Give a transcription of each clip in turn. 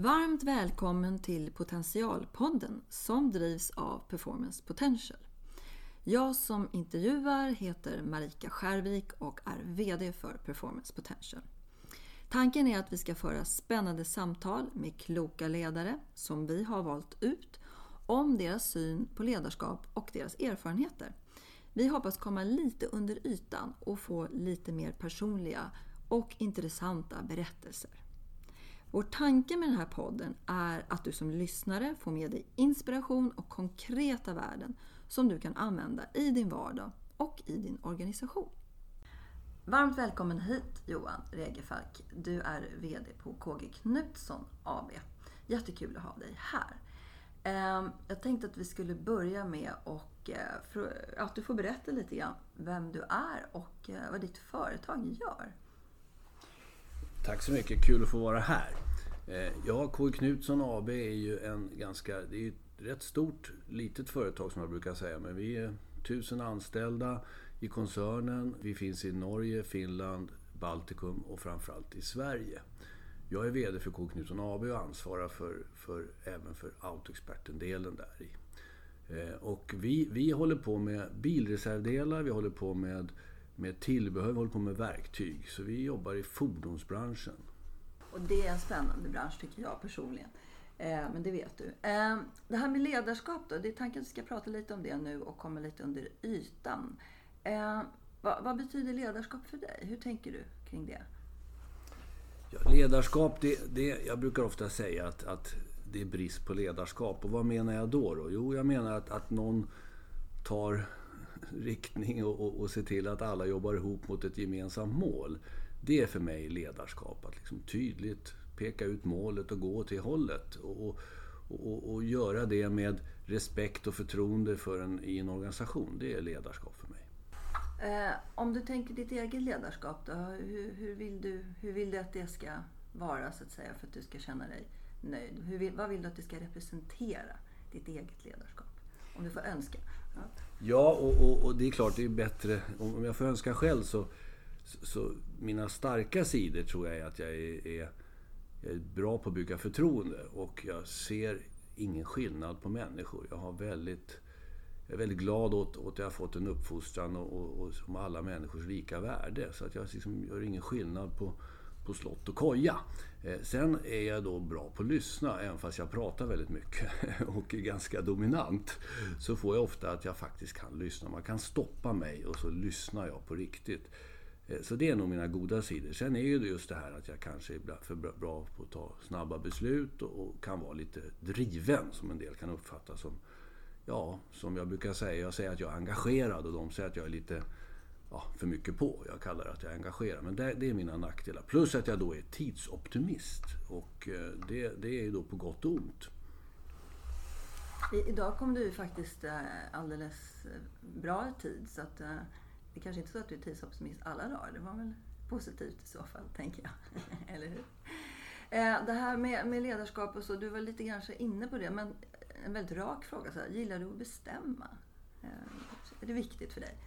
Varmt välkommen till Potentialpodden som drivs av Performance Potential. Jag som intervjuar heter Marika Skärvik och är VD för Performance Potential. Tanken är att vi ska föra spännande samtal med kloka ledare som vi har valt ut om deras syn på ledarskap och deras erfarenheter. Vi hoppas komma lite under ytan och få lite mer personliga och intressanta berättelser. Vår tanke med den här podden är att du som lyssnare får med dig inspiration och konkreta värden som du kan använda i din vardag och i din organisation. Varmt välkommen hit Johan Regefalk. Du är VD på KG Knutsson AB. Jättekul att ha dig här. Ehm, jag tänkte att vi skulle börja med och, eh, att du får berätta lite grann vem du är och eh, vad ditt företag gör. Tack så mycket, kul att få vara här. Eh, ja, KG Knutsson AB är ju en ganska, det är ett rätt stort, litet företag som jag brukar säga, men vi är tusen anställda i koncernen. Vi finns i Norge, Finland, Baltikum och framförallt i Sverige. Jag är VD för KG Knutsson AB och ansvarar för, för, även för Autoexperten-delen där i. Eh, och vi, vi håller på med bilreservdelar, vi håller på med, med tillbehör, vi håller på med verktyg. Så vi jobbar i fordonsbranschen. Och det är en spännande bransch tycker jag personligen. Eh, men det vet du. Eh, det här med ledarskap då. Det är tanken att vi ska prata lite om det nu och komma lite under ytan. Eh, vad, vad, betyder ledarskap för dig? Hur tänker du kring det? Ja, ledarskap, det, det, jag brukar ofta säga att, att det är brist på ledarskap. Och vad menar jag då? då? Jo, jag menar att, att någon tar riktning och, och, och se till att alla jobbar ihop mot ett gemensamt mål. Det är för mig ledarskap. Att liksom tydligt peka ut målet och gå till hållet. Och, och, och göra det med respekt och förtroende för en, i en organisation. Det är ledarskap för mig. Eh, om du tänker ditt eget ledarskap då, hur, hur, vill du, hur vill du att det ska vara så att säga för att du ska känna dig nöjd? Hur vad vill du att det ska representera, ditt eget ledarskap? Om du får önska. Ja, ja och, och, och, det är klart det är bättre, om jag får önska själv så, så, så mina starka sidor tror jag är att jag är, är, jag är bra på att bygga förtroende och jag ser ingen skillnad på människor. Jag har väldigt jag är väldigt glad åt, åt att jag har fått en uppfostran och, och, och som alla människors lika värde. Så att jag liksom gör ingen skillnad på, på slott och koja. Eh, sen är jag då bra på att lyssna, även fast jag pratar väldigt mycket och är ganska dominant. Så får jag ofta att jag faktiskt kan lyssna. Man kan stoppa mig och så lyssnar jag på riktigt. Eh, så det är nog mina goda sidor. Sen är ju just det här att jag kanske är för bra på att ta snabba beslut och kan vara lite driven, som en del kan uppfatta som ja, som jag brukar säga, jag säger att jag är engagerad och de säger att jag är lite ja, för mycket på. Jag kallar det att jag engagerar. Men det, det är mina nackdelar. Plus att jag då är tidsoptimist. Och eh, det, det är ju då på gott och ont. Idag kom du faktiskt eh, alldeles eh, bra i tid. Så att, det kanske inte är så att du är tidsoptimist alla dagar. Det var väl positivt i så fall, tänker jag. Eller hur? Det här med, med ledarskap och så, du var lite grann inne på det. Men en väldigt rak fråga. Så här, gillar du att bestämma? Är det viktigt för dig?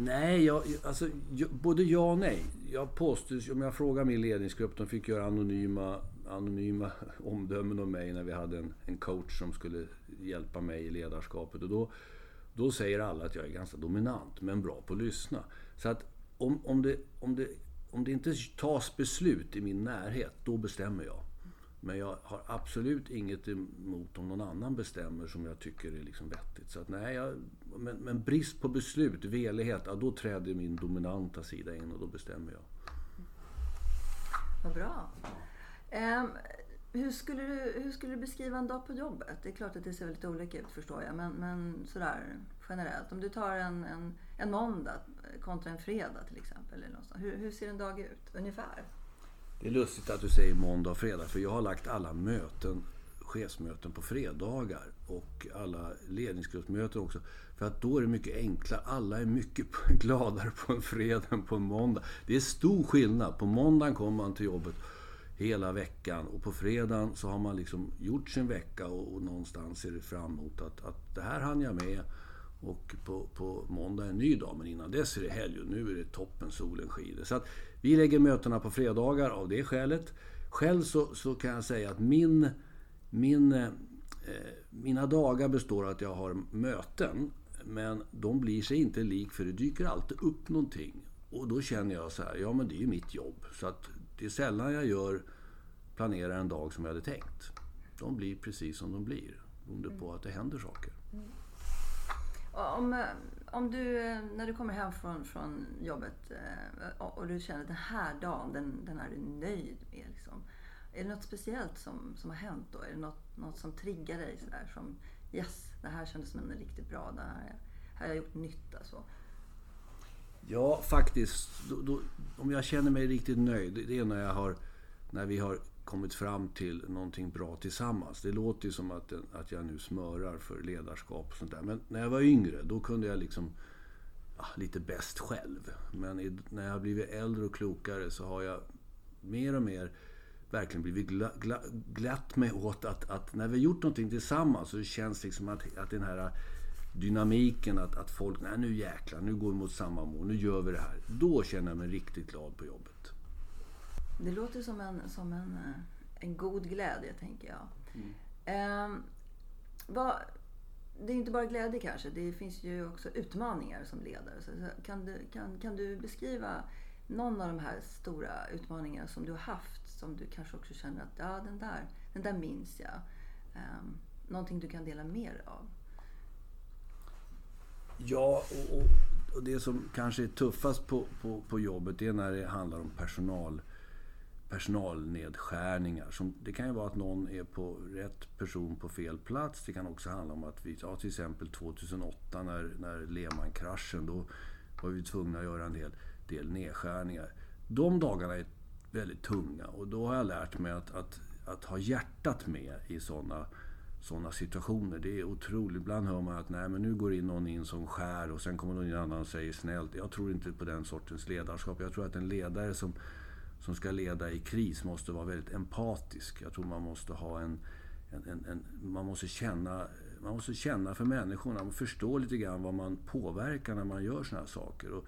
Nej, jag, alltså, både ja och nej. Jag påstår, om jag frågar min ledningsgrupp, de fick göra anonyma, anonyma omdömen om mig när vi hade en, en coach som skulle hjälpa mig i ledarskapet. Och då, då säger alla att jag är ganska dominant, men bra på att lyssna. Så att om, om, det, om, det, om det inte tas beslut i min närhet, då bestämmer jag. Men jag har absolut inget emot om någon annan bestämmer som jag tycker är liksom vettigt. Så att, nej, jag, men, men, brist på beslut, velighet, ja, då träder min dominanta sida in och då bestämmer jag. Vad bra. Um, hur, skulle du, hur skulle du beskriva en dag på jobbet? Det är klart att det ser väldigt olika ut förstår jag. Men, men sådär generellt. Om du tar en, en, en måndag kontra en fredag till exempel. Eller något hur, hur ser en dag ut ungefär? Det är lustigt att du säger måndag och fredag för jag har lagt alla möten, chefsmöten på fredagar och alla ledningsgruppsmöten också. För att då är det mycket enklare. Alla är mycket gladare på en fredag än på en måndag. Det är stor skillnad. På måndagen kommer man till jobbet hela veckan och på fredagen så har man liksom gjort sin vecka och, och någonstans ser det fram emot att, att det här hann jag med. Och på, på måndag är en ny dag, men innan dess är det helg och nu är det toppen, solen skiner. Så att vi lägger mötena på fredagar av det skälet. Själv så, så kan jag säga att min, min, eh, mina dagar består av att jag har möten. Men de blir sig inte lik för det dyker alltid upp någonting. Och då känner jag så här, ja men det är ju mitt jobb. Så att det är sällan jag gör, planerar en dag som jag hade tänkt. De blir precis som de blir. Beroende på att det händer saker. Mm. Om, eh, om du, eh, när du kommer hem från, från jobbet eh, och du känner att den här dagen, den, den är du nöjd med. Liksom. Är det något speciellt som, som har hänt då? Är det något, något som triggar dig sådär som Yes, det här kändes som en riktigt bra, det här, här har jag gjort nytta. Så. Ja, faktiskt. Då, då, om jag känner mig riktigt nöjd, det är när, jag har, när vi har kommit fram till någonting bra tillsammans. Det låter ju som att, att jag nu smörar för ledarskap och sånt där. Men när jag var yngre, då kunde jag liksom ja, lite bäst själv. Men i, när jag har blivit äldre och klokare så har jag mer och mer verkligen blivit gla, gla, glatt mig åt att, att, när vi har gjort någonting tillsammans så känns det liksom att, att den här dynamiken, att, att folk, nej nu jäklar, nu går vi mot samma mål, nu gör vi det här. Då känner jag mig riktigt glad på jobbet. Det låter som en, som en, eh, en god glädje, tänker jag. Mm. Eh, vad, det är inte bara glädje kanske, det finns ju också utmaningar som ledare. Så kan, du, kan, kan du beskriva någon av de här stora utmaningarna som du har haft som du kanske också känner att ja, den där, den där minns jag. Um, någonting du kan dela mer av? Ja, och, och, det som kanske är tuffast på, på, på jobbet det är när det handlar om personal personalnedskärningar. Som, det kan ju vara att någon är på rätt person på fel plats. Det kan också handla om att vi, ja, till exempel 2008 när, när Lehman-kraschen, då var vi tvungna att göra en del, del nedskärningar. De dagarna är väldigt tunga och då har jag lärt mig att, att, att ha hjärtat med i sådana såna situationer. Det är otroligt. Ibland hör man att nej, men nu går in någon in som skär och sen kommer någon annan och säger snällt. Jag tror inte på den sortens ledarskap. Jag tror att en ledare som som ska leda i kris måste vara väldigt empatisk. Jag tror man måste ha en, en, en, en man måste känna man måste känna för människorna man förstå lite grann vad man påverkar när man gör sådana här saker. Och,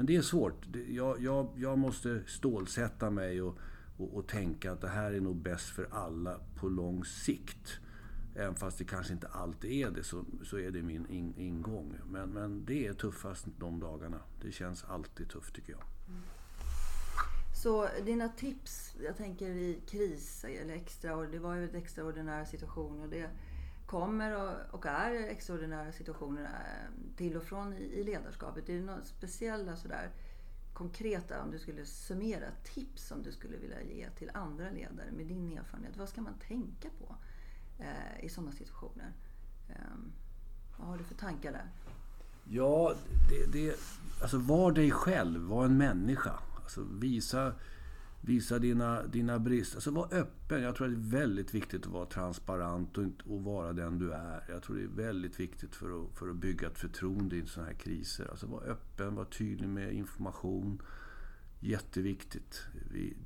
men det är svårt. Jag, jag, jag måste stålsätta mig och, och, och, tänka att det här är nog bäst för alla på lång sikt. Även fast det kanske inte alltid är det, så, så är det min in, ingång. Men, men det är tuffast de dagarna. Det känns alltid tufft tycker jag. Mm. Så dina tips, jag tänker i kris eller extra, det var ju en extraordinär situation och det kommer och, är extraordinära situationer eh, till och från i, ledarskapet. Är det några speciella sådär konkreta, om du skulle summera, tips som du skulle vilja ge till andra ledare med din erfarenhet? Vad ska man tänka på eh, i sådana situationer? Eh, vad har du för tankar där? Ja, det, det, alltså var dig själv, var en människa. Alltså visa, visa dina, dina brister. Alltså var öppen. Jag tror att det är väldigt viktigt att vara transparent och, och vara den du är. Jag tror det är väldigt viktigt för att, för att bygga ett förtroende i sådana här kriser. Alltså var öppen, var tydlig med information. Jätteviktigt.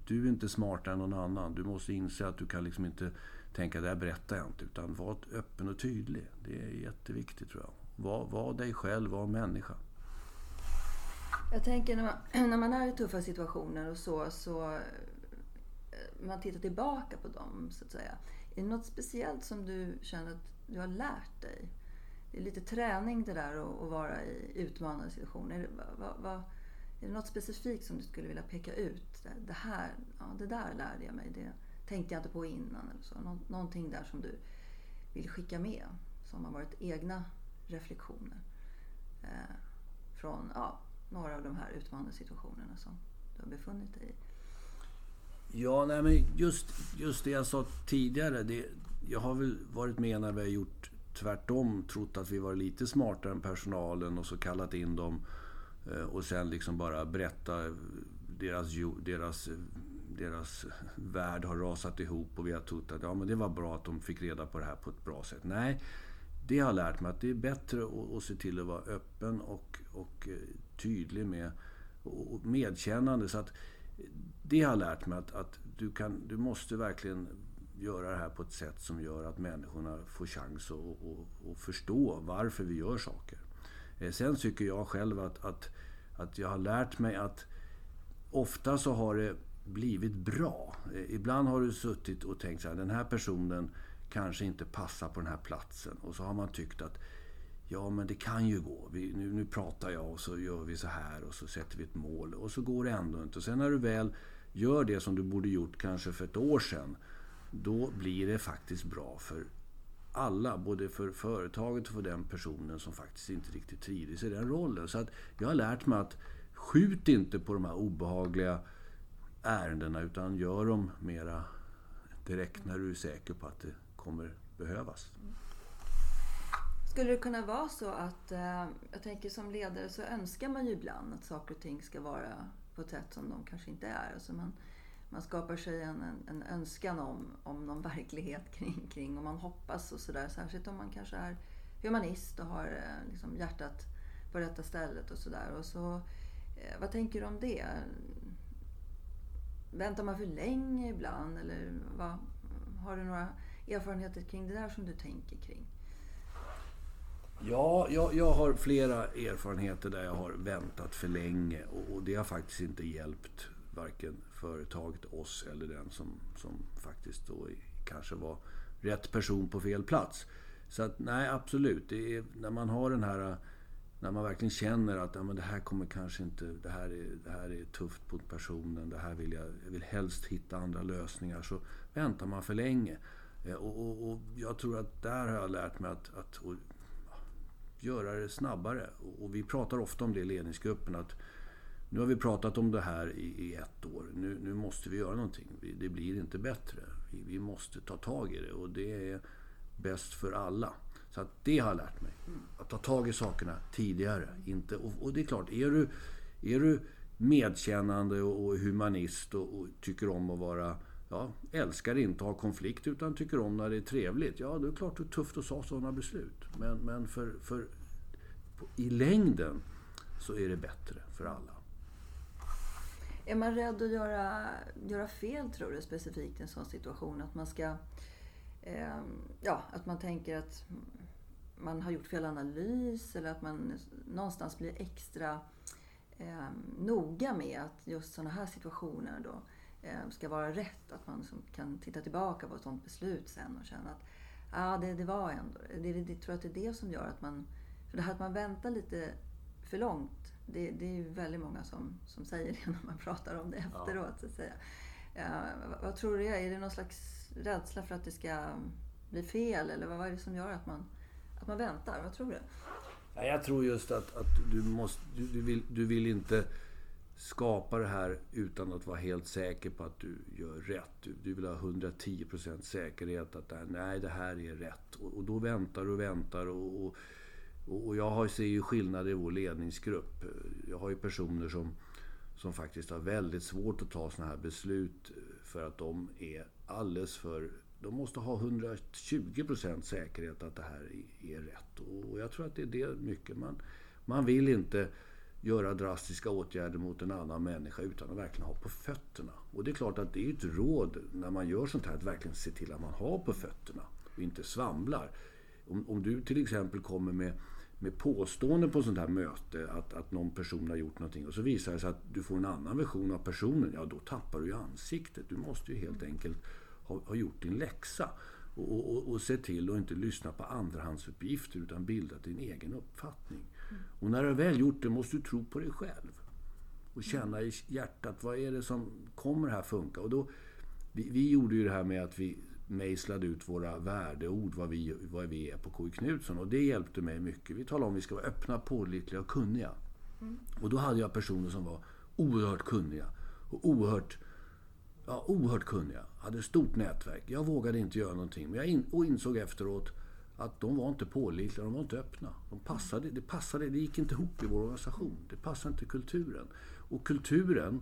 Du är inte smartare än någon annan. Du måste inse att du kan liksom inte tänka det här berättar jag inte. Utan var öppen och tydlig. Det är jätteviktigt tror jag. Var, var dig själv, var människa. Jag tänker när man, när man är i tuffa situationer och så, så eh, man tittar tillbaka på dem så att säga. Är det något speciellt som du känner att du har lärt dig? Det är lite träning det där att vara i utmanande situationer. Är det, va, va, är det något specifikt som du skulle vilja peka ut? Det här, ja, det där lärde jag mig. Det tänkte jag inte på innan. Eller så. Nå, någonting där som du vill skicka med. Som har varit egna reflektioner. Eh, från, ja, några av de här utmanande situationerna som du har befunnit dig i? Ja, nej, men just, just det jag sa tidigare. Det, jag har väl varit med när vi har gjort tvärtom, trott att vi var lite smartare än personalen och så kallat in dem eh, och sen liksom bara berätta eh, deras, deras, eh, deras värld har rasat ihop och vi har trott att ja, men det var bra att de fick reda på det här på ett bra sätt. Nej, det har lärt mig att det är bättre att, att se till att vara öppen och, och eh, tydlig med och medkännande. Så att det har lärt mig att, att du, kan, du måste verkligen göra det här på ett sätt som gör att människorna får chans att att, att förstå varför vi gör saker. Eh, sen tycker jag själv att, att, att jag har lärt mig att ofta så har det blivit bra. Eh, ibland har du suttit och tänkt så här, den här personen kanske inte passar på den här platsen. Och så har man tyckt att ja, men det kan ju gå. Vi, nu, nu pratar jag och så gör vi så här och så sätter vi ett mål. Och så går det ändå inte. Och sen när du väl gör det som du borde gjort kanske för ett år sedan. Då blir det faktiskt bra för alla, både för företaget och för den personen som faktiskt inte riktigt trivdes i den rollen. Så att jag har lärt mig att skjut inte på de här obehagliga ärendena utan gör dem mera direkt när du är säker på att det kommer behövas. Skulle det kunna vara så att, eh, jag tänker som ledare så önskar man ju ibland att saker och ting ska vara på ett sätt som de kanske inte är. Alltså man, man skapar sig en, en, en önskan om, om någon verklighet kring, kring och man hoppas och sådär. Särskilt om man kanske är humanist och har eh, liksom hjärtat på rätta stället och sådär. så, eh, vad tänker du om det? Väntar man för länge ibland? Eller vad, har du några erfarenheter kring det där som du tänker kring? Ja, jag, jag har flera erfarenheter där jag har väntat för länge och, och det har faktiskt inte hjälpt varken företaget, oss eller den som, som faktiskt då kanske var rätt person på fel plats. Så att nej, absolut. Det är, när man har den här... När man verkligen känner att ja, men det här kommer kanske inte... Det här, är, det här är tufft mot personen. Det här vill jag, jag vill helst hitta andra lösningar. Så väntar man för länge. Eh, och, och, och jag tror att där har jag lärt mig att, att göra det snabbare. Och vi pratar ofta om det i ledningsgruppen. att Nu har vi pratat om det här i, i ett år. Nu, nu, måste vi göra någonting. Det blir inte bättre. Vi, vi, måste ta tag i det och det är bäst för alla. Så att det har jag lärt mig. Att ta tag i sakerna tidigare. Inte, och, och det är klart, är du, är du medkännande och, och humanist och, och tycker om att vara ja, älskar inte att ha konflikt utan tycker om när det är trevligt. Ja, det är klart det är tufft att ta sådana beslut. Men, men för, för, i längden så är det bättre för alla. Är man rädd att göra, göra fel, tror du, specifikt i en sån situation? Att man ska... Eh, ja, att man tänker att man har gjort fel analys eller att man någonstans blir extra eh, noga med att just sådana här situationer då Eh, ska vara rätt. Att man liksom kan titta tillbaka på ett sådant beslut sen och känna att ah, det, det var ändå... Det, det, jag tror att det är det som gör att man... För det här att man väntar lite för långt, det, det är ju väldigt många som, som säger det när man pratar om det efteråt. Ja. Så att säga. Uh, vad, vad, tror du är? Är det någon slags rädsla för att det ska bli fel? Eller vad, vad är det som gör att man, att man väntar? Vad tror du? Jag tror just att, att du, måste, du, du, vill, du vill inte skapa det här utan att vara helt säker på att du gör rätt. Du, du vill ha 110% säkerhet att det här, nej, det här är rätt. Och, och då väntar du och väntar. Och, och, och jag har, ser ju skillnader i vår ledningsgrupp. Jag har ju personer som, som faktiskt har väldigt svårt att ta sådana här beslut för att de är alldeles för... De måste ha 120% säkerhet att det här är, är rätt. Och jag tror att det är det mycket. Man, man vill inte göra drastiska åtgärder mot en annan människa utan att verkligen ha på fötterna. Och det är klart att det är ett råd när man gör sånt här att verkligen se till att man har på fötterna och inte svamlar. Om, om du till exempel kommer med, med påståenden på sånt här möte att, att någon person har gjort någonting och så visar det sig att du får en annan version av personen, ja då tappar du ju ansiktet. Du måste ju helt enkelt ha, ha gjort din läxa. Och, och, och, se till att inte lyssna på andrahandsuppgifter utan bilda din egen uppfattning. Och när du väl gjort det måste du tro på dig själv. Och känna i hjärtat, vad är det som kommer här funka? Och då, vi, vi gjorde ju det här med att vi mejslade ut våra värdeord, vad vi, vad vi är på KI Knutsson. Och det hjälpte mig mycket. Vi talade om att vi ska vara öppna, pålitliga och kunniga. Mm. Och då hade jag personer som var oerhört kunniga och oerhört, ja, oerhört kunniga. Hade stort nätverk. Jag vågade inte göra någonting. Men jag in, och insåg efteråt att de var inte pålitliga, de var inte öppna. De passade, det, passade, det gick inte ihop i vår organisation. Det passade inte kulturen. Och kulturen,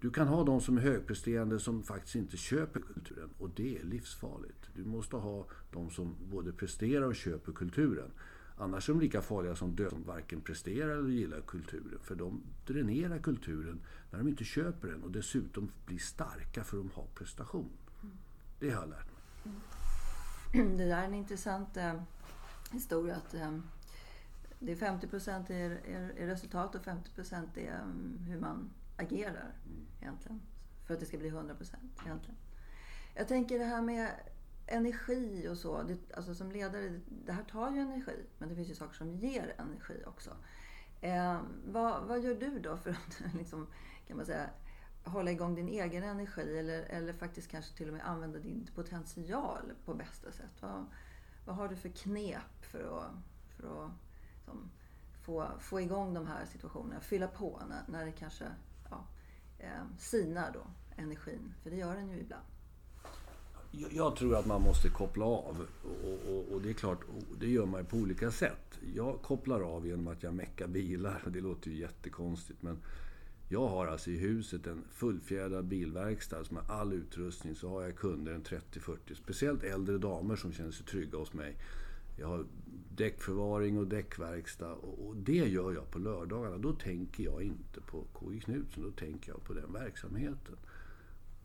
du kan ha de som är högpresterande som faktiskt inte köper kulturen. Och det är livsfarligt. Du måste ha de som både presterar och köper kulturen. Annars är de lika farliga som de som varken presterar eller gillar kulturen. För de dränerar kulturen när de inte köper den och dessutom blir starka för att de har prestation. Det har jag lärt mig. Mm. Det där är en intressant eh, historia. Att, eh, det är 50 procent är, är, är, resultat och 50 procent är um, hur man agerar. Egentligen. för att det ska bli 100% egentligen. Jag tänker det här med energi och så. Det, alltså som ledare, det här tar ju energi. Men det finns ju saker som ger energi också. Eh, vad, vad gör du då för att liksom, kan man säga, hålla igång din egen energi eller, eller faktiskt kanske till och med använda din potential på bästa sätt? Vad, vad har du för knep för att, för att som, få, få igång de här situationerna? Fylla på när, när det kanske ja, eh, sinar då, energin. För det gör den ju ibland. Jag tror att man måste koppla av. Och, och, och, det är klart, det gör man på olika sätt. Jag kopplar av genom att jag meckar bilar. Det låter ju jättekonstigt men jag har alltså i huset en fullfjädrad bilverkstad som har all utrustning. Så har jag kunder, en 30-40, speciellt äldre damer som känner sig trygga hos mig. Jag har däckförvaring och däckverkstad och det gör jag på lördagarna. Då tänker jag inte på KJ Knutsson, då tänker jag på den verksamheten.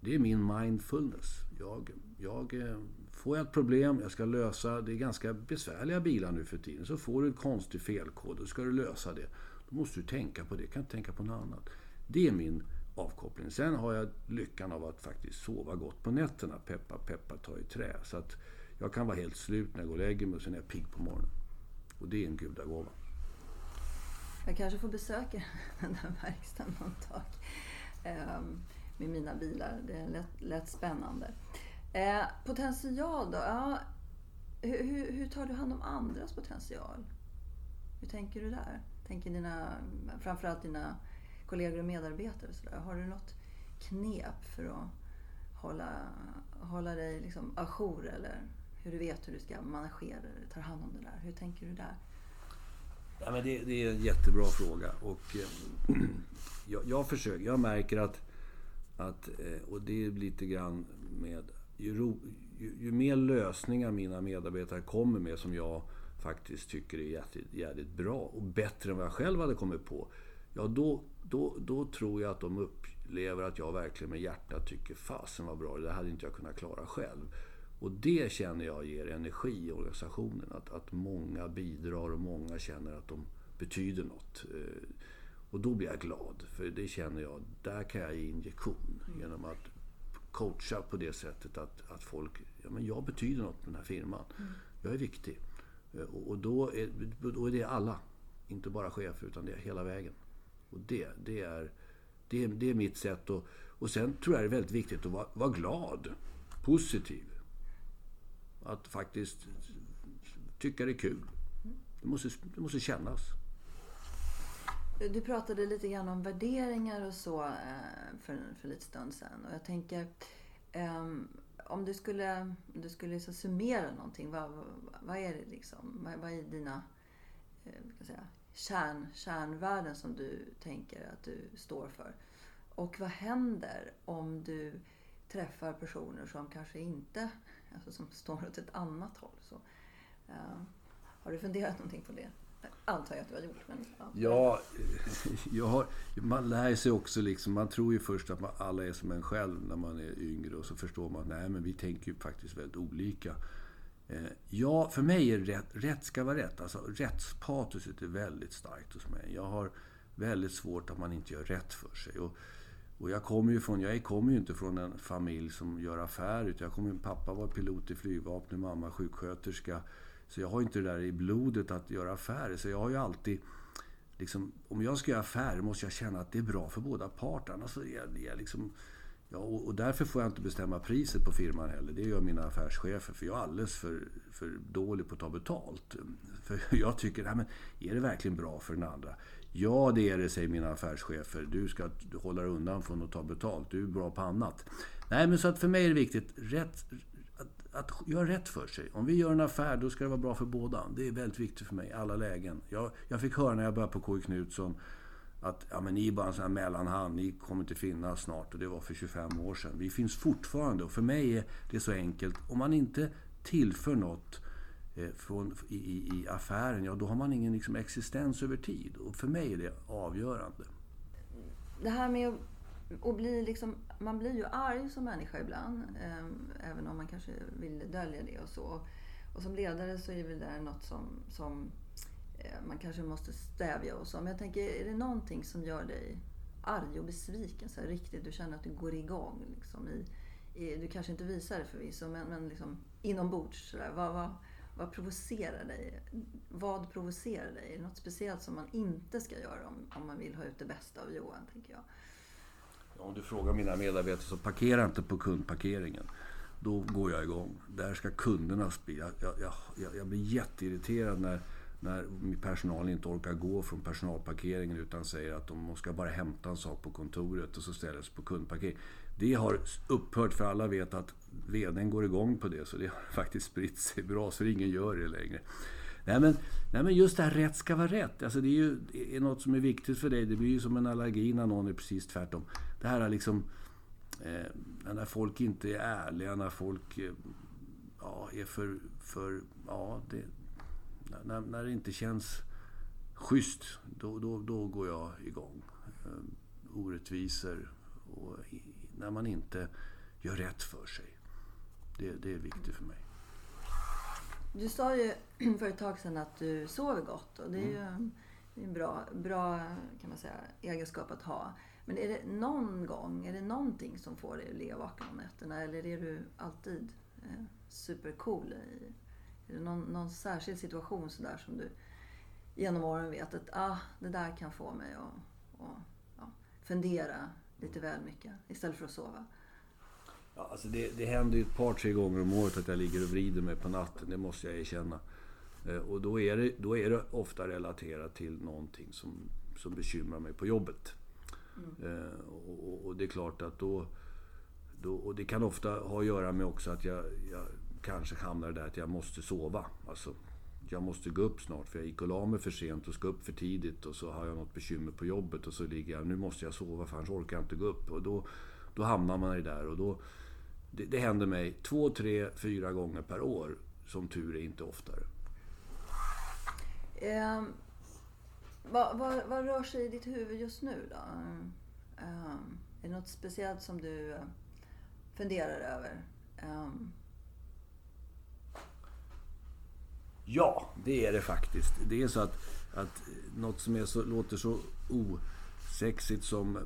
Det är min mindfulness. Jag, jag, eh, får jag ett problem jag ska lösa, det är ganska besvärliga bilar nu för tiden, så får du en konstig felkod då ska du lösa det. Då måste du tänka på det, kan inte tänka på något annat. Det är min avkoppling. Sen har jag lyckan av att faktiskt sova gott på nätterna. Peppa, peppa, ta i trä. Så att jag kan vara helt slut när jag går och lägger mig och sen är jag pigg på morgonen. Och det är en gudagåva. Jag kanske får besöka den där verkstaden någon dag. Ehm, med mina bilar. Det är lätt, lätt spännande. Eh, potential då? Ja, hur, hur, hur, tar du hand om andras potential? Hur tänker du där? Tänker dina, framförallt dina kollegor och medarbetare? Så där. Har du något knep för att hålla, hålla dig liksom ajour eller hur du vet hur du ska managera eller ta hand om det där? Hur tänker du där? Ja, men det, det är en jättebra fråga. Och, eh, jag, jag, försöker, jag märker att att, eh, och det är lite grann med... Ju, ju, ju, mer lösningar mina medarbetare kommer med som jag faktiskt tycker är jätte, jävligt bra och bättre än vad jag själv hade kommit på. Ja, då, då, då tror jag att de upplever att jag verkligen med hjärtat tycker fasen vad bra, det hade inte jag kunnat klara själv. Och det känner jag ger energi i organisationen. Att, att många bidrar och många känner att de betyder något. Eh, och då blir jag glad, för det känner jag, där kan jag ge injektion. Mm. Genom att coacha på det sättet att, att folk, ja men jag betyder något med den här firman. Mm. Jag är viktig. Eh, och, och då, är, då är det alla. Inte bara chefer, utan det är hela vägen. Och det, det, är, det, är, det är mitt sätt. Och, och sen tror jag det är väldigt viktigt att vara, vara glad. Positiv. Att faktiskt tycka det är kul. Det måste, det måste kännas. Du pratade lite grann om värderingar och så eh, för, för lite stund sedan. Och jag tänker, ehm, om du skulle, du skulle liksom summera någonting, vad, vad är det liksom? Vad, är dina eh, kan säga, kärn, kärnvärden som du tänker att du står för? Och vad händer om du träffar personer som kanske inte, alltså som står åt ett annat håll? Så, uh, har du funderat någonting på det? Antar jag att du har gjort. Men, ja, ja jag har, man lär sig också liksom. Man tror ju först att man, alla är som en själv när man är yngre och så förstår man att men vi tänker ju faktiskt väldigt olika. Eh, ja, för mig är rätt, rätt ska vara rätt. Alltså rättspatoset är väldigt starkt hos mig. Jag har väldigt svårt att man inte gör rätt för sig. Och, och jag kommer ju från, jag kommer ju inte från en familj som gör affärer. Utan jag kommer, pappa var pilot i flygvapnet, mamma sjuksköterska. Så jag har inte det där i blodet att göra affärer. Så jag har ju alltid... Liksom, om jag ska göra affärer måste jag känna att det är bra för båda parter. Annars alltså, är jag, jag liksom, ja, och, och, därför får jag inte bestämma priset på firman heller. Det gör mina affärschefer. För jag är alldeles för, för dålig på att ta betalt. För jag tycker, nej, men är det verkligen bra för den andra? Ja, det är det, säger mina affärschefer. Du ska hålla dig undan från att ta betalt. Du är bra på annat. Nej, men så att för mig är det viktigt. Rätt, att göra rätt för sig. Om vi gör en affär, då ska det vara bra för båda. Det är väldigt viktigt för mig i alla lägen. Jag, jag fick höra när jag började på KI Knutsson att ja, men ni är bara en sån här mellanhand, ni kommer inte finnas snart. Och det var för 25 år sedan. Vi finns fortfarande och för mig är det så enkelt. Om man inte tillför något eh, från, i, i, affären, ja då har man ingen liksom, existens över tid. Och för mig är det avgörande. Det här med och bli liksom, man blir ju arg som människa ibland. Eh, även om man kanske vill dölja det och så. Och som ledare så är det något som, som Eh, man kanske måste stävja och så. Men jag tänker, är det någonting som gör dig arg och besviken? Så här, riktigt, du känner att du går igång liksom, i, i, du kanske inte visar det förvisso, men, men liksom, inombords. Så där, vad, vad, vad provocerar dig? Vad provocerar dig? Är det något speciellt som man inte ska göra om, om man vill ha ut det bästa av Johan, tänker jag? Om du frågar mina medarbetare så parkera inte på kundparkeringen. Då går jag igång. Där ska kunderna spela. Jag, jag, jag, jag blir jätteirriterad när, när personalen inte orkar gå från personalparkeringen utan säger att de ska bara hämta en sak på kontoret och så ställer sig på kundparkering. Det har upphört för alla vet att VDn går igång på det så det har faktiskt spritt sig bra så ingen gör det längre. Nej men, nej men just det här rätt ska vara rätt. Alltså det är ju är något som är viktigt för dig. Det blir ju som en allergi när någon är precis tvärtom. Det här är liksom... Eh, när folk inte är ärliga, när folk eh, ja, är för... för ja, det, när, när det inte känns schysst, då, då, då går jag igång. Eh, orättvisor och när man inte gör rätt för sig. Det, det är viktigt för mig. Du sa ju för ett tag sedan att du sover gott och det är ju mm. en bra, bra kan man säga, egenskap att ha. Men är det någon gång, är det någonting som får dig att ligga vaken om nätterna eller är du alltid eh, supercool? I, någon, någon särskild situation sådär som du genom åren vet att ah, det där kan få mig att och, ja, fundera lite väl mycket istället för att sova? Ja, alltså det, det händer ju ett par, tre gånger om året att jag ligger och vrider mig på natten. Det måste jag erkänna. Eh, och då är det, då är det ofta relaterat till någonting som, som bekymrar mig på jobbet. Mm. Eh, och, och, det är klart att då, då... Och det kan ofta ha att göra med också att jag, jag kanske hamnar där att jag måste sova. Alltså, jag måste gå upp snart för jag gick och la mig för sent och ska upp för tidigt och så har jag något bekymmer på jobbet och så ligger jag, nu måste jag sova för annars orkar jag inte gå upp. Och då, då hamnar man i det där och då, det, det händer mig två, tre, fyra gånger per år. Som tur är inte oftare. Um, vad, vad, vad, rör sig i ditt huvud just nu då? Um, är det något speciellt som du eh, funderar över? Um... Ja, det är det faktiskt. Det är så att, att något som är så, låter så osexigt som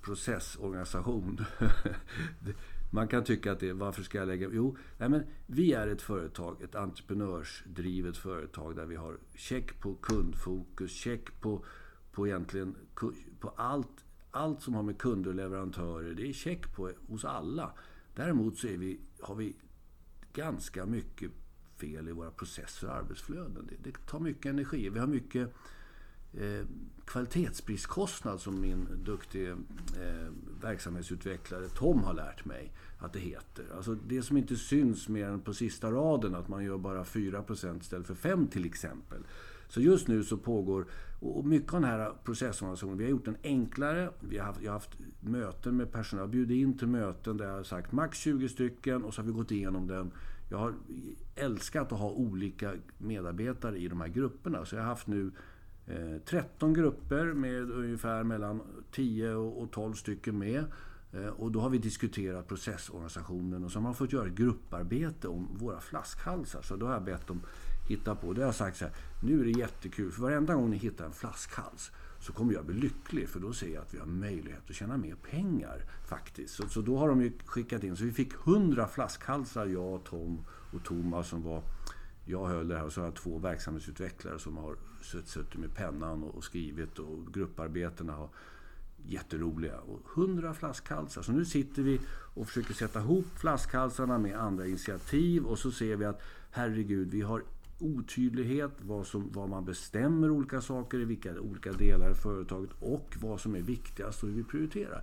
processorganisation. Man kan tycka att det, varför ska jag lägga... Jo, nej men vi är ett företag, ett entreprenörsdrivet företag där vi har check på kundfokus, check på, på egentligen på allt, allt som har med kunder och leverantörer. Det är check på hos alla. Däremot så är vi, har vi ganska mycket fel i våra processer och arbetsflöden. Det, det tar mycket energi. Vi har mycket eh, kvalitetspriskostnad som min duktige eh, verksamhetsutvecklare Tom har lärt mig att det heter. Alltså det som inte syns mer än på sista raden, att man gör bara 4% istället för 5 till exempel. Så just nu så pågår, och mycket av den här processorganisationen, vi har gjort den enklare. Vi har haft, jag har haft möten med personal, bjudit in till möten där jag har sagt max 20 stycken och så har vi gått igenom den. Jag har älskat att ha olika medarbetare i de här grupperna. Så jag har haft nu eh, 13 grupper med ungefär mellan 10 och 12 stycken med. Eh, och då har vi diskuterat processorganisationen och så har man fått göra ett grupparbete om våra flaskhalsar. Så då har jag bett dem hitta på. Då har jag sagt så här, nu är det jättekul för varenda gång ni hittar en flaskhals så kommer jag bli lycklig för då ser jag att vi har möjlighet att tjäna mer pengar faktiskt. Så, så då har de ju skickat in, så vi fick 100 flaskhalsar, jag, Tom och Thomas som var jag höll det här och så har jag två verksamhetsutvecklare som har suttit med pennan och skrivit och grupparbetena har jätteroliga. Och hundra flaskhalsar. Så nu sitter vi och försöker sätta ihop flaskhalsarna med andra initiativ och så ser vi att herregud, vi har otydlighet vad, som, vad man bestämmer olika saker i vilka olika delar i företaget och vad som är viktigast och hur vi prioriterar.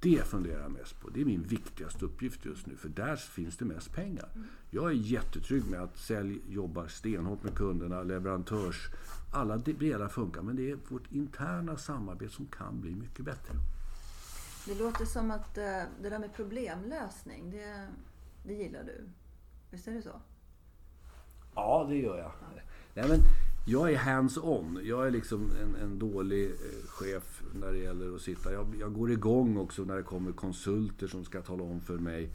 Det funderar jag mest på. Det är min viktigaste uppgift just nu, för där finns det mest pengar. Jag är jättetrygg med att sälj jobbar stenhårt med kunderna, leverantörs... Alla delar funkar, men det är vårt interna samarbete som kan bli mycket bättre. Det låter som att eh, det där med problemlösning, det, det gillar du. Visst är det så? Ja, det gör jag. Nej, men jag är hands-on. Jag är liksom en, en dålig eh, chef när det gäller att sitta. Jag, jag, går igång också när det kommer konsulter som ska tala om för mig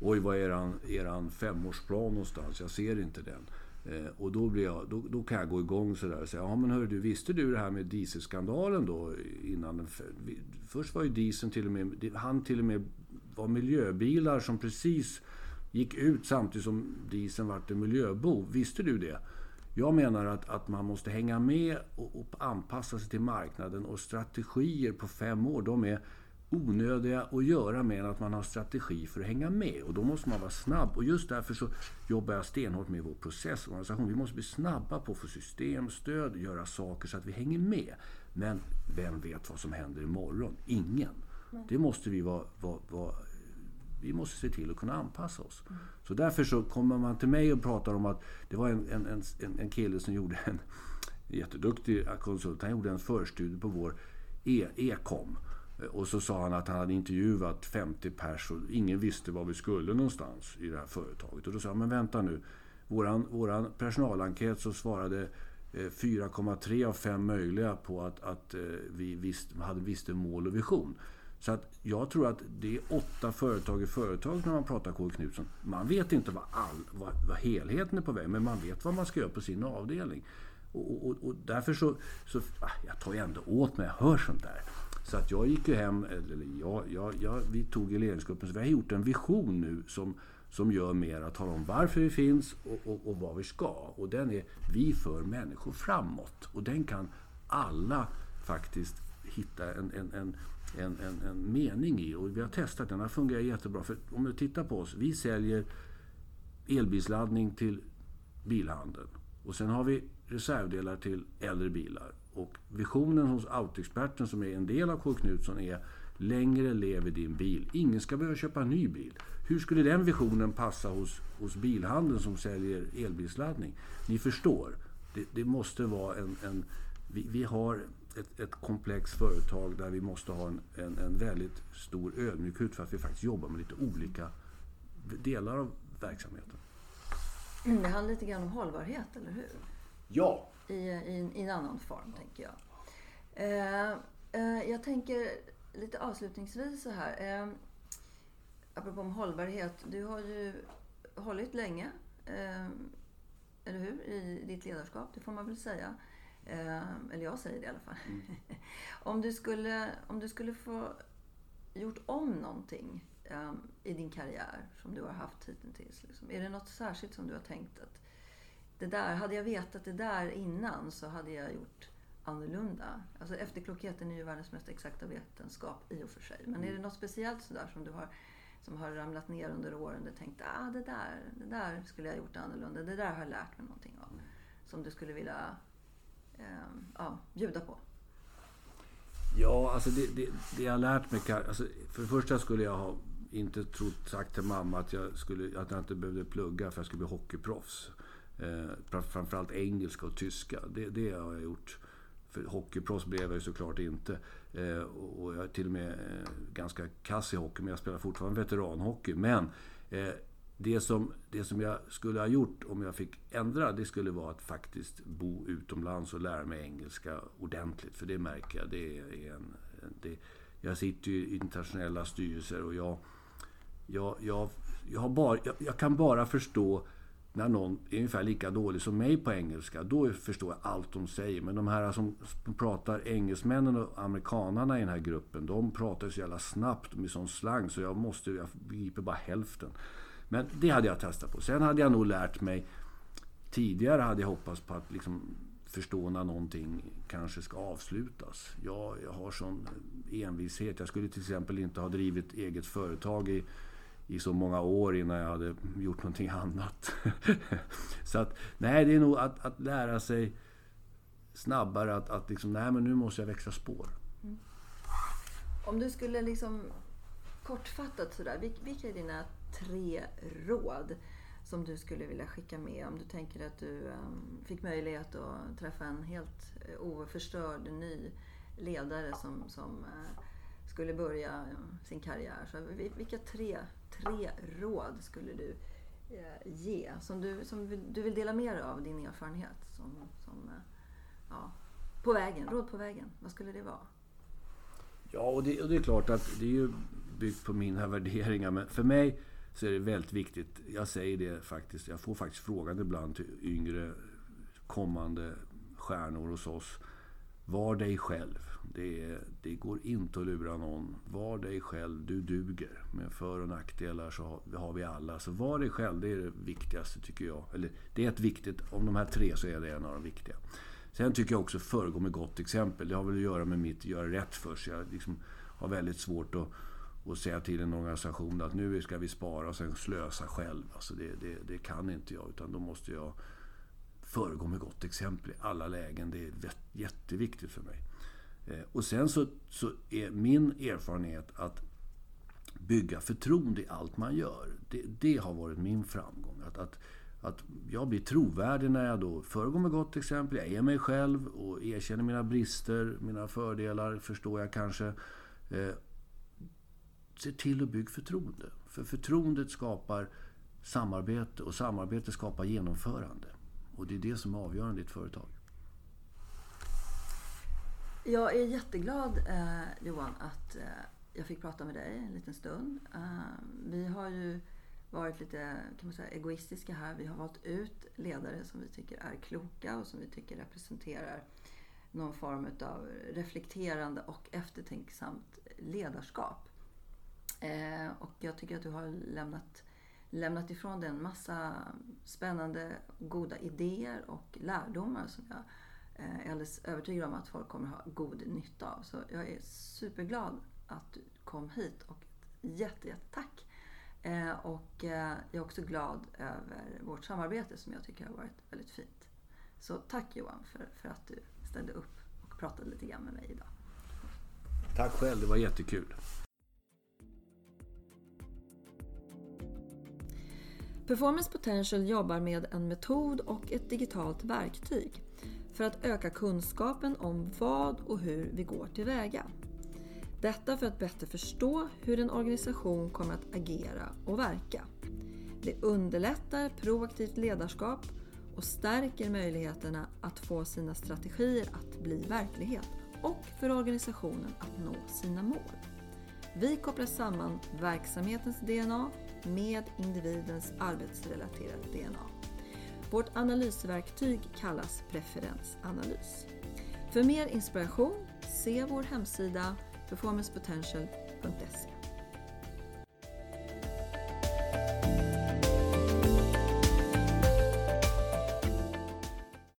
Oj, vad är eran, eran femårsplan någonstans? Jag ser inte den. Eh, och då, blir jag, då, då kan jag gå igång sådär och säga, ja men hörru du, visste du det här med dieselskandalen då? Innan den, först var ju dieseln till och med, han till och med var miljöbilar som precis gick ut samtidigt som dieseln vart en miljöbov. Visste du det? Jag menar att, att man måste hänga med och, och anpassa sig till marknaden och strategier på fem år, de är onödiga att göra med att man har strategi för att hänga med. Och då måste man vara snabb. Och just därför så jobbar jag stenhårt med vår processorganisation. Vi måste bli snabba på att få systemstöd, göra saker så att vi hänger med. Men vem vet vad som händer imorgon? Ingen. Det måste vi vara, vara, vara vi måste se till att kunna anpassa oss. Mm. Så därför så kommer man till mig och pratar om att det var en, en, en, en kille som gjorde en jätteduktig konsult. Han gjorde en förstudie på vår e, e-com. Och så sa han att han hade intervjuat 50 personer och ingen visste var vi skulle någonstans i det här företaget. Och då sa han, men vänta nu. Våran, våran personalenkät så svarade eh, 4,3 av 5 möjliga på att, att eh, vi visst, hade visste mål och vision. Så att jag tror att det är åtta företag i företaget när man pratar K. Knutsson. Man vet inte vad, all, vad, vad helheten är på väg, men man vet vad man ska göra på sin avdelning. Och, och, och därför så, så... Ah, jag tar ju ändå åt mig, jag hör sånt där. Så att jag gick ju hem, eller jag, jag, jag, vi tog i ledningsgruppen, så vi har gjort en vision nu som, som gör mer att tala om varför vi finns och, och, och vad vi ska. Och den är Vi för människor framåt. Och den kan alla faktiskt hitta en, en, en en, en, en mening i. Och vi har testat den, den fungerar jättebra. För om du tittar på oss, vi säljer elbilsladdning till bilhandeln. Och sen har vi reservdelar till äldre bilar. Och visionen hos Autoexperten som är en del av K. Knutsson är Längre lever din bil. Ingen ska behöva köpa en ny bil. Hur skulle den visionen passa hos, hos bilhandeln som säljer elbilsladdning? Ni förstår. Det, det måste vara en... en vi, vi, har ett, ett komplext företag där vi måste ha en, en, en väldigt stor ödmjukhet för att vi faktiskt jobbar med lite olika delar av verksamheten. Det handlar lite grann om hållbarhet, eller hur? Ja. I, i, i en annan form, tänker jag. Eh, eh, jag tänker lite avslutningsvis så här. Eh, apropå om hållbarhet. Du har ju hållit länge, eh, eller hur? I ditt ledarskap, det får man väl säga. Eh, eller jag säger det i alla fall. Mm. om, du skulle, om du skulle få gjort om någonting eh, i din karriär som du har haft hittills. Liksom. Är det något särskilt som du har tänkt att det där, hade jag vetat det där innan så hade jag gjort annorlunda. Alltså efterklokheten är ju världens mest exakta vetenskap i och för sig. Men är det mm. något speciellt sådär som du har som har ramlat ner under åren och tänkt ah, det, där, det där skulle jag gjort annorlunda. Det där har jag lärt mig någonting av. Som du skulle vilja Ehm, ja, bjuda på? Ja, alltså det, det, det jag har lärt mig... Alltså för det första skulle jag ha inte trott, sagt till mamma att jag, skulle, att jag inte behövde plugga för att jag skulle bli hockeyproffs. Eh, framförallt engelska och tyska. Det, det har jag gjort. För hockeyproffs blev jag ju såklart inte. Eh, och jag är till och med eh, ganska kass i hockey, men jag spelar fortfarande veteranhockey. Men eh, det som, det som jag skulle ha gjort om jag fick ändra, det skulle vara att faktiskt bo utomlands och lära mig engelska ordentligt. För det märker jag, det är en... Det, jag sitter ju i internationella styrelser och jag... Jag, jag, jag, har bara, jag, jag kan bara förstå när någon är ungefär lika dålig som mig på engelska, då förstår jag allt de säger. Men de här som pratar, engelsmännen och amerikanarna i den här gruppen, de pratar så jävla snabbt med sån slang så jag måste, jag begriper bara hälften. Men det hade jag testat på. Sen hade jag nog lärt mig... Tidigare hade jag hoppats på att liksom förstå när någonting kanske ska avslutas. Jag, jag har sån envishet. Jag skulle till exempel inte ha drivit eget företag i, i så många år innan jag hade gjort någonting annat. så att, nej, det är nog att, att lära sig snabbare att, att liksom, nej men nu måste jag växla spår. Mm. Om du skulle liksom kortfattat sådär, vilka är dina tre råd som du skulle vilja skicka med om du tänker att du ehm, fick möjlighet att träffa en helt eh, oförstörd ny ledare som, som eh, skulle börja eh, sin karriär. Så, vilka tre, tre råd skulle du ge som, du, som du vill dela med dig av din erfarenhet? Som, som, ja, på vägen, råd på vägen, vad skulle det vara? Ja, och det, och det är klart att det är ju byggt på mina värderingar. Men för mig så är det väldigt viktigt. Jag säger det faktiskt. Jag får faktiskt frågan ibland till yngre kommande stjärnor hos oss. Var dig själv. Det, det, går inte att lura någon. Var dig själv. Du duger. Med för och nackdelar så har vi alla. Så var dig själv. Det är det viktigaste tycker jag. Eller det är ett viktigt. Om de här tre så är det en av de viktiga. Sen tycker jag också föregå med gott exempel. Det har väl att göra med mitt göra rätt för sig. Jag liksom har väldigt svårt att, och säga till en organisation att nu ska vi spara och sen slösa själv. Alltså det, det, det kan inte jag. Utan då måste jag föregå med gott exempel i alla lägen. Det är jätteviktigt för mig. Eh, och sen så, så är min erfarenhet att bygga förtroende i allt man gör. Det, det har varit min framgång. Att, att, att jag blir trovärdig när jag då föregår med gott exempel. Jag är mig själv och erkänner mina brister, mina fördelar, förstår jag kanske. Eh, Se till att bygga förtroende. För förtroendet skapar samarbete och samarbete skapar genomförande. Och det är det som är avgörande i ett företag. Jag är jätteglad eh, Johan att eh, jag fick prata med dig en liten stund. Eh, vi har ju varit lite kan man säga, egoistiska här. Vi har valt ut ledare som vi tycker är kloka och som vi tycker representerar någon form av reflekterande och eftertänksamt ledarskap. Eh, och jag tycker att du har lämnat, lämnat ifrån dig en massa spännande, goda idéer och lärdomar som jag eh, är alldeles övertygad om att folk kommer ha god nytta av. Så jag är superglad att du kom hit och ett jätte, jätte tack. Eh, och eh, jag är också glad över vårt samarbete som jag tycker har varit väldigt fint. Så tack Johan för, för att du ställde upp och pratade lite grann med mig idag. Tack själv, det var jättekul. Performance Potential jobbar med en metod och ett digitalt verktyg för att öka kunskapen om vad och hur vi går tillväga. Detta för att bättre förstå hur en organisation kommer att agera och verka. Det underlättar proaktivt ledarskap och stärker möjligheterna att få sina strategier att bli verklighet och för organisationen att nå sina mål. Vi kopplar samman verksamhetens DNA med individens arbetsrelaterade DNA. Vårt analysverktyg kallas preferensanalys. För mer inspiration, se vår hemsida performancepotential.se